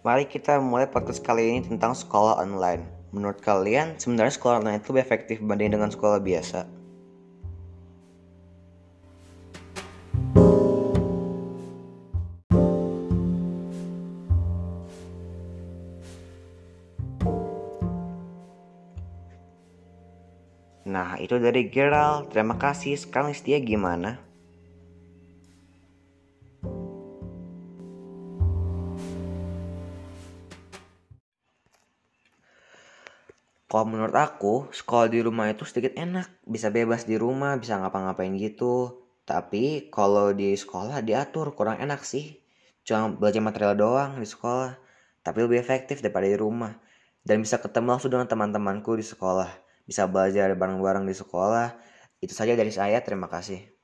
Mari kita mulai podcast kali ini tentang sekolah online. Menurut kalian, sebenarnya sekolah online itu lebih efektif dibanding dengan sekolah biasa? Nah, itu dari Gerald. Terima kasih. Sekarang Listia gimana? Kalau menurut aku, sekolah di rumah itu sedikit enak. Bisa bebas di rumah, bisa ngapa-ngapain gitu. Tapi kalau di sekolah diatur, kurang enak sih. Cuma belajar material doang di sekolah. Tapi lebih efektif daripada di rumah. Dan bisa ketemu langsung dengan teman-temanku di sekolah. Bisa belajar bareng-bareng di sekolah. Itu saja dari saya, terima kasih.